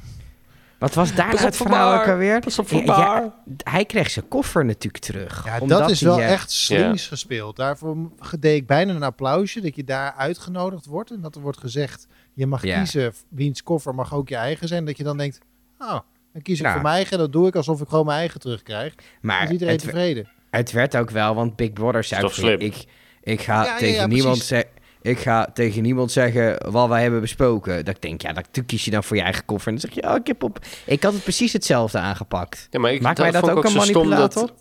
Wat was daar nou het voor verhaal ook alweer? Pas op Ja, voor ja, hij kreeg zijn koffer natuurlijk terug. ja omdat dat is wel eh, echt slims gespeeld. Daarvoor deed ik bijna een applausje dat je daar uitgenodigd wordt. En dat er wordt gezegd, je mag Ja. kiezen wiens koffer mag ook je eigen zijn. Dat je dan denkt, oh, dan kies ik Nou. voor mijn eigen. Dat doe ik alsof ik gewoon mijn eigen terugkrijg. Dan Maar is iedereen het, tevreden. Het werd ook wel, want Big Brother zei toch slim? ik, ik ga Ja, tegen ja, niemand zeggen... Ik ga tegen niemand zeggen wat wij hebben besproken. Dat ik denk, ja, dat kies je dan voor je eigen koffer. En dan zeg je, oh, ik heb op... Ik had het precies hetzelfde aangepakt. Ja, maar ik, Maakt mij dat vond ik ook een manipulator? Dat,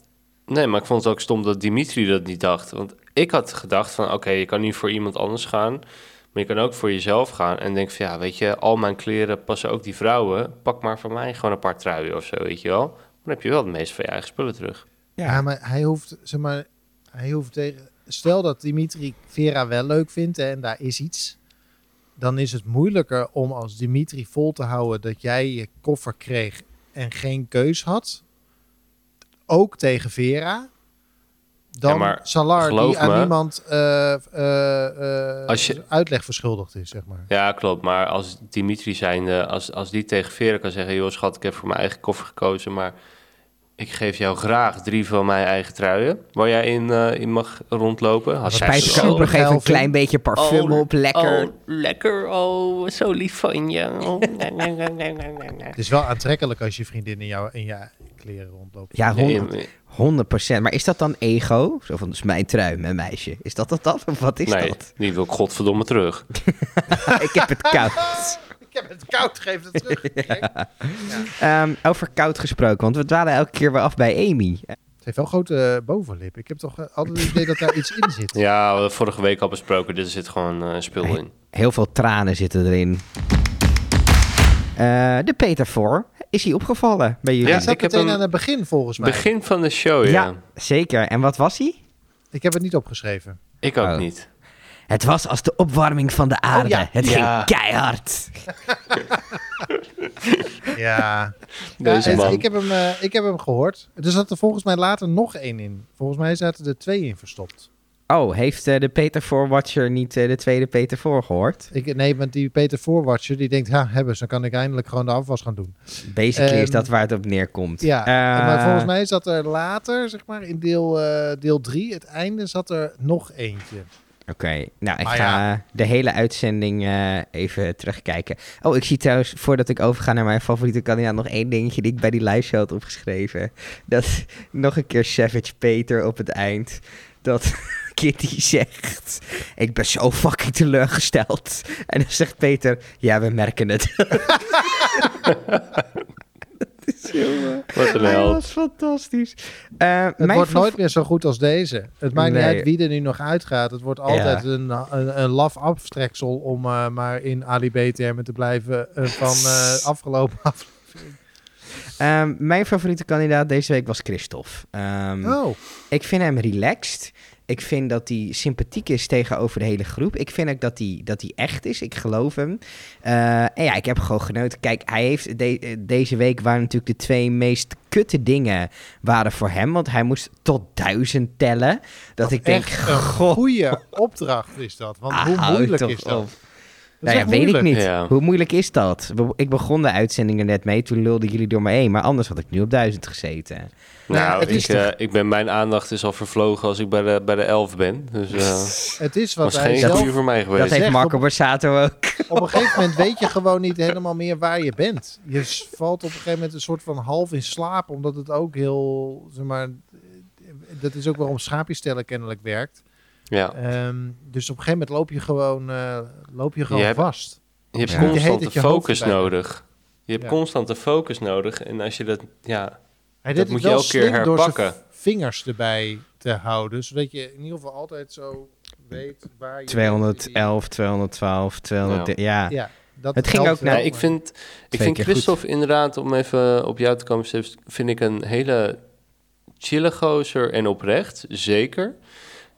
nee, maar ik vond het ook stom dat Dimitri dat niet dacht. Want ik had gedacht van, oké, je kan nu voor iemand anders gaan. Maar je kan ook voor jezelf gaan. En denk van, ja, weet je, al mijn kleren passen ook die vrouwen. Pak maar van mij gewoon een paar truien of zo, weet je wel. Dan heb je wel het meeste van je eigen spullen terug. Ja, maar hij hoeft, zeg maar, hij hoeft tegen. Stel dat Dimitri Vera wel leuk vindt hè, en daar is iets. Dan is het moeilijker om als Dimitri vol te houden dat jij je koffer kreeg en geen keus had. Ook tegen Vera. Dan Ja, maar Salar die aan niemand eh, eh, eh, Als je- uitleg verschuldigd is, zeg maar. Ja, klopt. Maar als Dimitri zijnde, als, als die tegen Vera kan zeggen... joh, schat, ik heb voor mijn eigen koffer gekozen... maar ik geef jou graag drie van mijn eigen truien... waar jij in, eh, in mag rondlopen. Had zij Spijt gezegd, ik ook nog even een klein beetje parfum Oh, op. Lekker. Oh, lekker. Oh, zo lief van je. Oh, Het is wel aantrekkelijk als je vriendin in, jou, in je kleren rondloopt. Ja, Nee, 100, 100%. Maar is dat dan ego? Zo van, dus mijn trui, mijn meisje. Is dat dat dan? Of wat is nee, dat? die wil ik godverdomme terug. ik heb het koud. Ik heb het koud, geef het terug. Ehm, over koud gesproken, want we dwalen elke keer weer af bij Amy. Ze heeft wel een grote eh, bovenlip. Ik heb toch eh, altijd het idee dat daar iets in zit. Ja, we hadden vorige week al besproken. Dit zit gewoon eh, een spul in. Heel veel tranen zitten erin. Eh, de Peter voor. Is hij opgevallen bij jullie? Ja, Hij zat ik heb meteen aan het begin volgens mij. Begin van de show, ja. Ja, zeker. En wat was hij? Ik heb het niet opgeschreven. Ik ook Oh. niet. Het was als de opwarming van de aarde. ja. Het Ja. ging keihard. Ja, Deze Ja, man. Ik heb, hem, eh, ik heb hem gehoord. Er zat er volgens mij later nog één in. Volgens mij zaten er twee in verstopt. Oh, heeft eh, de Peter voor Watcher niet eh, de tweede Peter voor gehoord? Ik, nee, want die Peter Voorwatcher die denkt, ha, hebben ze, dan kan ik eindelijk gewoon de afwas gaan doen. Basically is Ehm, dat waar het op neerkomt. Ja, maar volgens mij zat er later, zeg maar, in deel, deel 3, het einde, zat er nog eentje. Oké, nou ik Maar ga de hele uitzending eh, even terugkijken. Oh, ik zie trouwens, voordat ik overga naar mijn favoriete kandidaat, nog één dingetje die ik bij die live show had opgeschreven. Dat nog een keer Savage Peter op het eind. Dat Kitty zegt, ik ben zo fucking teleurgesteld. En dan zegt Peter, ja, we merken het. Dat eh, Wat een Hij held. was fantastisch. Eh, Het mijn wordt nooit meer zo goed als deze. Het maakt Nee. niet uit wie er nu nog uitgaat. Het wordt altijd een, een, een laf aftreksel om eh, maar in Ali B-termen te blijven eh, van eh, afgelopen aflevering. Ehm, mijn favoriete kandidaat deze week was Christophe. Ehm, Oh, Ik vind hem relaxed. Ik vind dat hij sympathiek is tegenover de hele groep. Ik vind ook dat hij, dat hij echt is. Ik geloof hem. Eh, en ja, ik heb gewoon genoten. Kijk, hij heeft de- deze week waren natuurlijk de twee meest kutte dingen waren voor hem. Want hij moest tot duizend tellen. Dat ik denk, een goede opdracht is dat. Want hoe hou moeilijk is dat? op. Dat Nou ja, weet ik niet. Ja. Hoe moeilijk is dat? Ik begon de uitzending er net mee. Toen lulden jullie door me heen. Maar anders had ik nu op duizend gezeten. Nou, het ik, is eh, ik ben, mijn aandacht is al vervlogen als ik bij de, bij de elf ben. Dus eh Het is wat was hij geen zelf... voor mij Dat geweest. heeft zegt Marco op- Borsato ook. Op een gegeven moment weet je gewoon niet helemaal meer waar je bent. Je valt op een gegeven moment een soort van half in slaap. Omdat het ook heel... Zeg maar, dat is ook waarom schaapjes tellen kennelijk werkt. Ja. Ehm, dus op een gegeven moment loop je gewoon, eh, loop je gewoon Je hebt- vast. Je hebt Ja. Je focus nodig. Je hebt Ja. constant de focus nodig. En als je dat, ja, Hij Dat moet je elke keer door herpakken. vingers erbij te houden. Zodat je in ieder geval altijd zo weet waar je... 211, 212, 200. Ja. Ja, dat Het ging ook naar- Ja, ik vind, ik vind Christophe inderdaad, om even op jou te komen, vind ik een hele chille gozer en oprecht, zeker.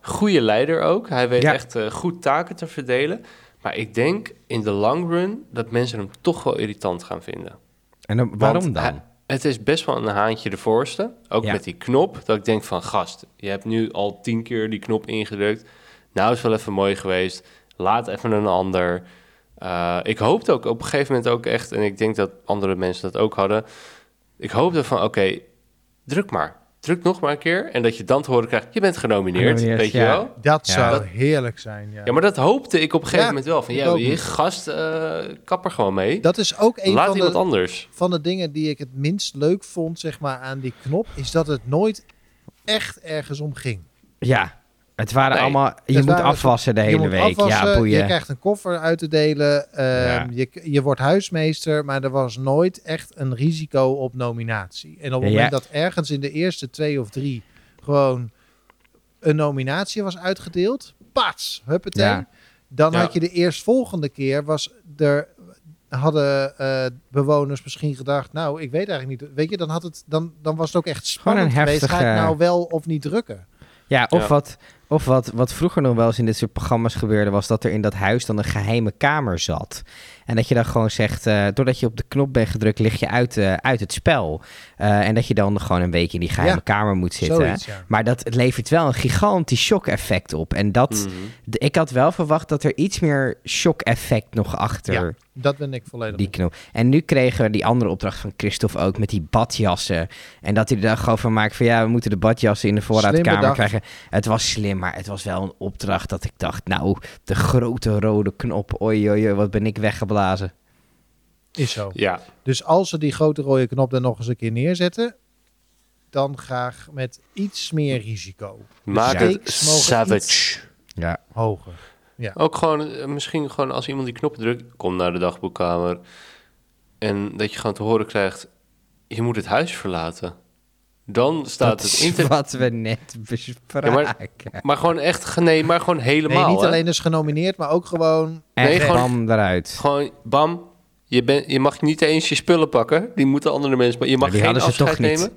Goede leider ook. Hij weet Ja. echt eh, goed taken te verdelen. Maar ik denk in de long run dat mensen hem toch wel irritant gaan vinden. En dan, waarom Want dan? hij- het is best wel een haantje de voorste. Ook Ja. met die knop. Dat ik denk van gast, je hebt nu al tien keer die knop ingedrukt. Nou is wel even mooi geweest. Laat even een ander. Eh, ik hoopte ook op een gegeven moment ook echt, en ik denk dat andere mensen dat ook hadden. Ik hoopte van oké, druk maar. Druk nog maar een keer. En dat je dan te horen krijgt, je bent genomineerd. Genomineerd, weet je wel? Dat Ja. zou Dat- heerlijk zijn, ja. Ja, maar dat hoopte ik op een gegeven Ja, moment wel. Van ja, je gast, eh kap er gewoon mee. Dat is ook een Laat van iemand de, anders. van de dingen die ik het minst leuk vond, zeg maar, aan die knop. Is dat het nooit echt ergens om ging. Ja, het waren Nee. allemaal... Je moet waren- afwassen de je hele moet week. afwassen, ja, je boeien. krijgt een koffer uit te delen. ehm, Ja. je, je wordt huismeester, maar er was nooit echt een risico op nominatie. En op het Ja. moment dat ergens in de eerste twee of drie gewoon een nominatie was uitgedeeld, pats, huppatee. Ja. Dan Ja. had je de eerstvolgende keer, was er, hadden eh, bewoners misschien gedacht, nou, ik weet eigenlijk niet. Weet je, dan, had het, dan, dan was het ook echt spannend een geweest. Ga ik nou wel of niet drukken? Ja, of, Ja. Wat, of wat, wat vroeger nog wel eens in dit soort programma's gebeurde, was dat er in dat huis dan een geheime kamer zat. En dat je dan gewoon zegt, eh, doordat je op de knop bent gedrukt, lig je uit, eh, uit het spel. Eh, en dat je dan gewoon een week in die geheime Ja, kamer moet zitten. Zoiets, ja. Maar dat het levert wel een gigantisch shock-effect op. En dat, Mhm. ik had wel verwacht dat er iets meer shock-effect nog achter Ja, Dat ben ik volledig die knop. En nu kregen we die andere opdracht van Christophe ook met die badjassen. En dat hij er dan gewoon van maakt van ja, we moeten de badjassen in de voorraadkamer krijgen. Het was slim, maar het was wel een opdracht dat ik dacht, nou, de grote rode knop, oei oei, oei, wat ben ik weggeblazen. Is zo. Ja, Dus als ze die grote rode knop er nog eens een keer neerzetten, dan graag met iets meer risico. maak het savage. Ja. Hoger. Ja. Ook gewoon, eh, misschien gewoon als iemand die knop drukt, kom naar de dagboekkamer. En dat je gewoon te horen krijgt, je moet het huis verlaten. Dan staat Dat het is internet... wat we net bespraken. maar- Maar gewoon echt, nee, maar gewoon helemaal. Nee, niet hè. alleen dus genomineerd, maar ook gewoon... en Nee, gewoon- bam eruit. Gewoon, bam, je, ben, je mag niet eens je spullen pakken. Die moeten andere mensen... Maar je mag geen afscheid toch niet. nemen.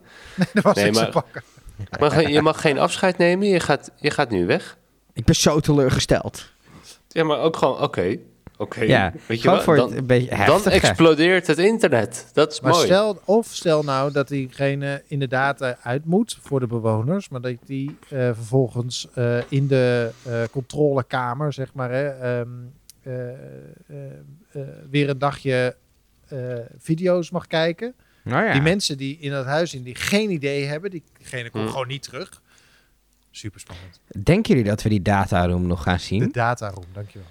Er was Nee, maar- pakken. Maar je mag geen afscheid nemen. Je gaat, je gaat nu weg. Ik ben zo teleurgesteld. Ja, maar ook gewoon, oké. Oké, Ja, weet je wat? voor Dan, een beetje dan explodeert het internet. Dat is Maar mooi. stel, of stel nou dat diegene inderdaad eh, uit moet voor de bewoners, maar dat die eh, vervolgens eh, in de eh, controlekamer, zeg maar, hè, ehm, eh, eh, eh, weer een dagje eh, video's mag kijken. Nou ja. Die mensen die in dat huis in die geen idee hebben, diegene komt Hm. gewoon niet terug. Super spannend. Denken jullie dat we die dataroom nog gaan De zien? dataroom, dankjewel.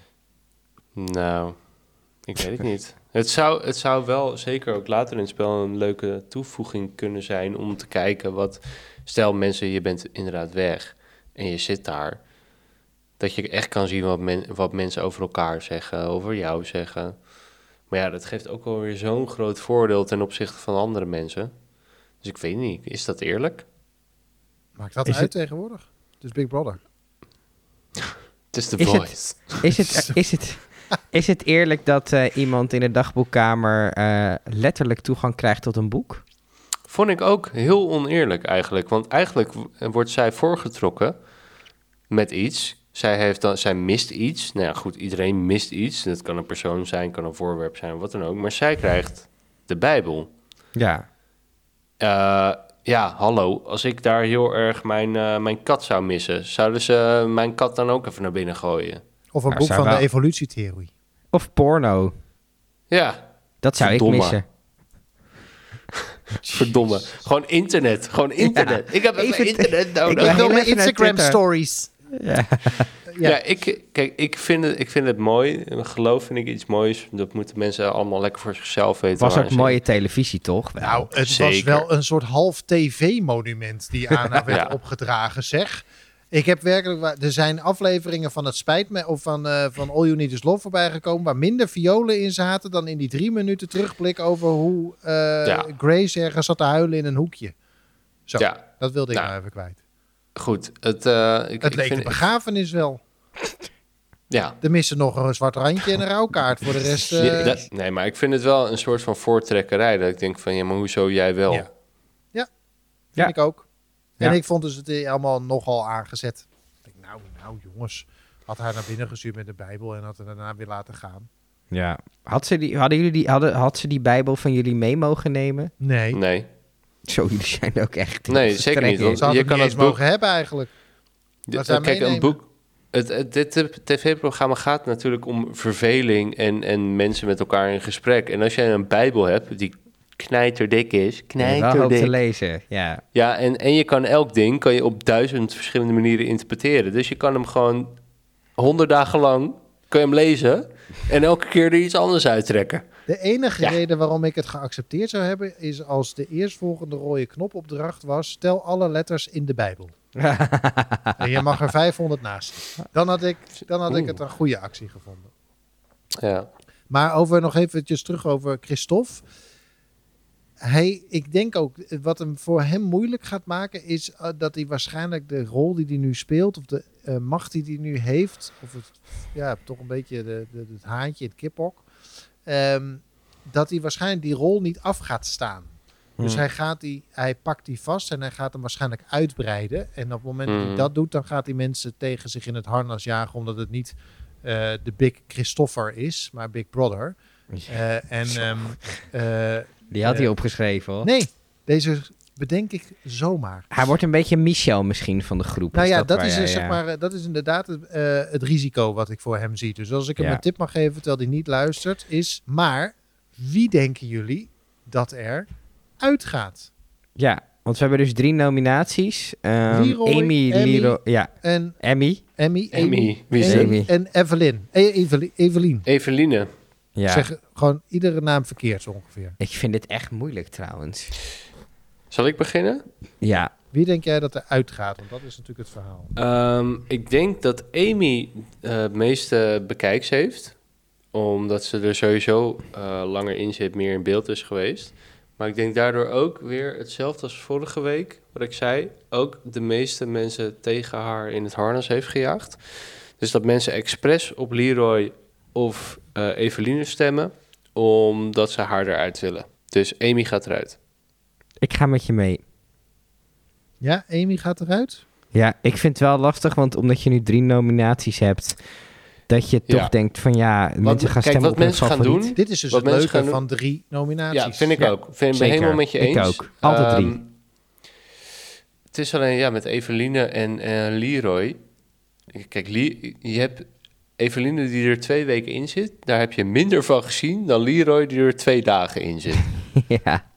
Nou, ik weet het niet. Het zou, het zou wel zeker ook later in het spel een leuke toevoeging kunnen zijn om te kijken wat... Stel mensen, je bent inderdaad weg en je zit daar. Dat je echt kan zien wat, men, wat mensen over elkaar zeggen, over jou zeggen. Maar ja, dat geeft ook wel weer zo'n groot voordeel ten opzichte van andere mensen. Dus ik weet niet, is dat eerlijk? Maakt dat Is uit het- tegenwoordig? Dus Big Brother. Het is de Is het- voice. Is het, is het, is het eerlijk dat eh, iemand in de dagboekkamer eh, letterlijk toegang krijgt tot een boek? Vond ik ook heel oneerlijk eigenlijk. Want eigenlijk wordt zij voorgetrokken met iets. Zij, heeft dan, zij mist iets. Nou ja, goed, iedereen mist iets. Dat kan een persoon zijn, kan een voorwerp zijn, wat dan ook. Maar zij krijgt de Bijbel. Ja. Eh, ja, hallo. Als ik daar heel erg mijn, mijn kat zou missen... zouden ze mijn kat dan ook even naar binnen gooien? Of een Nou, boek van wel- de evolutietheorie. Of porno. Ja, Dat zou Verdomme. ik missen. verdomme. Gewoon internet. Gewoon internet. ik heb even, internet ik nodig. wil Ik wil heel mijn Instagram stories. Ja. Ja, Ja. ik, kijk, ik vind, het, ik vind het mooi. Geloof vind ik iets moois. Dat moeten mensen allemaal lekker voor zichzelf weten. Was ook mooie televisie, toch? Wel. Nou, het was wel een soort half tv-monument die aan haar werd Ja. opgedragen, zeg. Ik heb werkelijk, waar- er zijn afleveringen van het spijt me of van, eh, van All You Need Is Love voorbij gekomen waar minder violen in zaten dan in die drie minuten terugblik over hoe eh, Ja. Grace ergens zat te huilen in een hoekje. Zo, Ja, dat wilde ik Nou, nou even kwijt. goed. Het, eh, ik, Het ik leek vind- de begrafenis wel. Ja. Er missen nog een zwart randje en een rouwkaart. Voor de rest... eh, Ja, dat- nee, maar ik vind het wel een soort van voortrekkerij. Dat ik denk van, ja, maar hoezo jij wel? Ja. Ja. Vind ik ook. En ik vond dus het eh, allemaal nogal aangezet. Ik denk, nou, nou jongens. Had haar naar binnen gestuurd met de Bijbel en had haar daarna weer laten gaan. Ja. Had ze die, hadden jullie die, hadden, had ze die Bijbel van jullie mee mogen nemen? Nee. Nee, Zo, jullie zijn ook echt... Nee, zeker niet, want- je het kan het boek- mogen hebben eigenlijk. D- kijk, een boek... Het, het, dit tv-programma gaat natuurlijk om verveling en, en mensen met elkaar in gesprek. En als jij een bijbel hebt die knijterdik is, hoop te knijterdik... lezen, ja. Ja, en, en je kan elk ding kan je op duizend verschillende manieren interpreteren. Dus je kan hem gewoon honderd dagen lang kun je hem lezen en elke keer er iets anders uittrekken. De enige Ja. reden waarom ik het geaccepteerd zou hebben... is als de eerstvolgende rode knopopdracht was... tel alle letters in de Bijbel. en je mag er 500 naast. Dan had ik, dan had ik het een goede actie gevonden. Ja, Maar over nog eventjes terug over Christophe. Hij, ik denk ook, wat hem voor hem moeilijk gaat maken, is eh, dat hij waarschijnlijk de rol die hij nu speelt, of de eh, macht die hij nu heeft, of het, ja, toch een beetje de, de, het haantje het kiphok, ehm, dat hij waarschijnlijk die rol niet af gaat staan. Dus Hmm. hij, gaat die, hij pakt die vast en hij gaat hem waarschijnlijk uitbreiden. En op het moment dat hij Hmm. dat doet, dan gaat hij mensen tegen zich in het harnas jagen, omdat het niet eh, de Big Christopher is, maar Big Brother. Eh, en ehm, eh, Die had hij Eh, opgeschreven, hoor. nee, deze bedenk ik zomaar. Hij wordt een beetje Michel misschien van de groep. Nou ja, dat, is, jij, dus, zeg ja. maar, eh, dat is inderdaad het, eh, het risico wat ik voor hem zie. Dus als ik hem Ja. een tip mag geven terwijl hij niet luistert, is... Maar wie denken jullie dat er uitgaat? Ja, want we hebben dus drie nominaties. Ehm, Leroy, Amy. Leroy, ja, En Emmy. Emmy, Emmy, Amy, en Evelyn. Eh, Evelien. Evelien. Eveline. Ja. Zeg gewoon iedere naam verkeerd zo ongeveer. Ik vind dit echt moeilijk trouwens. Zal ik beginnen? Ja, Wie denk jij dat er uitgaat? Want dat is natuurlijk het verhaal. Ehm, ik denk dat Amy eh, het meeste bekijks heeft. Omdat ze er sowieso eh, langer in zit, meer in beeld is geweest. Maar ik denk daardoor ook weer hetzelfde als vorige week, wat ik zei. Ook de meeste mensen tegen haar in het harnas heeft gejaagd. Dus dat mensen expres op Leroy of eh Eveline stemmen, omdat ze haar eruit willen. Dus Amy gaat eruit. Ik ga met je mee. Ja, Amy gaat eruit. Ja, ik vind het wel lastig, want omdat je nu drie nominaties hebt, dat je toch Ja. denkt van ja, mensen gaan kijk, stemmen wat op hun mensen gaan favoriet. doen, Dit is dus Wat het leuke van drie nominaties. Ja, vind ik Ja, ook. Vind, ben zeker. helemaal met je Ik eens. ook. Altijd drie. Ehm, het is alleen ja, met Eveline en eh, Leroy. Kijk, Lee- je hebt Eveline die er twee weken in zit. Daar heb je minder van gezien dan Leroy die er twee dagen in zit. ja.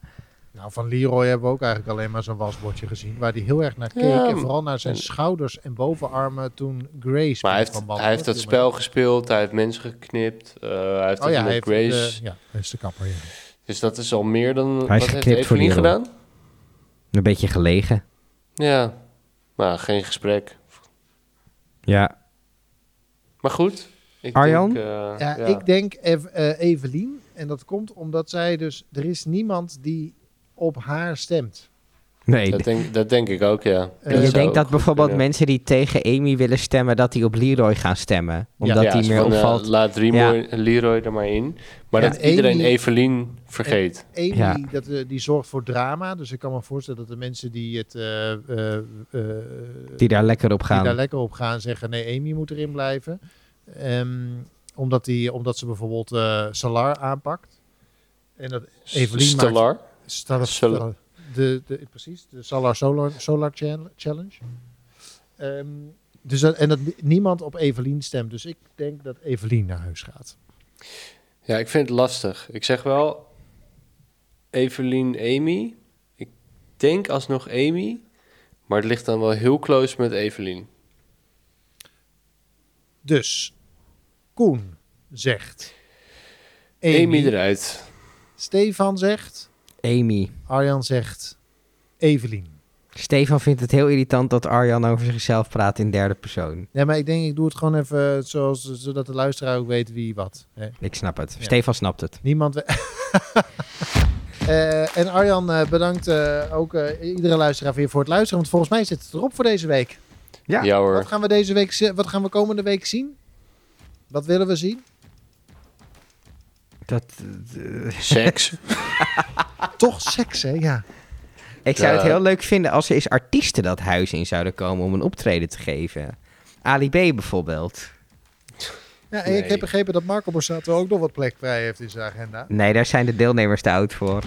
Nou, van Leroy hebben we ook eigenlijk alleen maar zo'n wasbordje gezien. Waar hij heel erg naar keek. Ja, en vooral naar zijn en- schouders en bovenarmen toen Grace Maar hij heeft, van hij heeft dat spel gespeeld. Hij heeft mensen geknipt. eh, hij heeft Oh ja, met hij heeft Grace. de, ja, hij is de kapper. Ja. Dus dat is al meer dan... Hij wat heeft Leroy. gedaan? Een beetje gelegen. Ja, maar geen gesprek. Ja. Maar goed. Ik Arjan? Denk, eh, Ja, ik denk Ev eh, Evelien. En dat komt omdat zij dus... Er is niemand die op haar stemt. Nee, Dat denk, dat denk ik ook, ja. En je denkt dat bijvoorbeeld kunnen. mensen die tegen Amy willen stemmen, dat die op Leroy gaan stemmen. Omdat Ja, die meer van, eh, opvalt. laat Leroy, Leroy er maar in. Maar Ja, dat iedereen Evelien vergeet. Amy, Ja. dat, eh, die zorgt voor drama. Dus ik kan me voorstellen dat de mensen die, het, eh, eh, eh, die daar lekker op die gaan. daar lekker op gaan zeggen... nee, Amy moet erin blijven. Ehm, omdat, die, omdat ze bijvoorbeeld eh Salar aanpakt. En dat Evelien maakt- Stellar. Star, Solar. De, de, precies, de Solar Solar, Solar Chal- Challenge. Ehm, dus dat, en dat ni- niemand op Evelien stemt. Dus ik denk dat Evelien naar huis gaat. Ja, ik vind het lastig. Ik zeg wel Evelien, Amy. Ik denk alsnog Amy. Maar het ligt dan wel heel close met Evelien. Dus Koen zegt Amy, Amy. eruit. Stefan zegt, Amy. Arjan zegt Evelien. Stefan vindt het heel irritant dat Arjan over zichzelf praat in derde persoon. Nee, maar ik denk, ik doe het gewoon even zoals, zodat de luisteraar ook weet wie wat. Hè. Ik snap het. Ja. Stefan snapt het. Niemand. Eh, en Arjan, eh, bedankt eh, ook eh, iedere luisteraar weer voor het luisteren. Want volgens mij zit het erop voor deze week. Ja. Ja hoor. Wat gaan we deze week, wat gaan we komende week zien? Wat willen we zien? Dat, eh, Seks. Toch seks, hè? Ja. ik zou het heel leuk vinden als er eens artiesten dat huis in zouden komen om een optreden te geven. Ali B bijvoorbeeld. ja en ik heb begrepen dat Marco Borsato ook nog wat plek vrij heeft in zijn agenda. Nee, daar zijn de deelnemers te oud voor.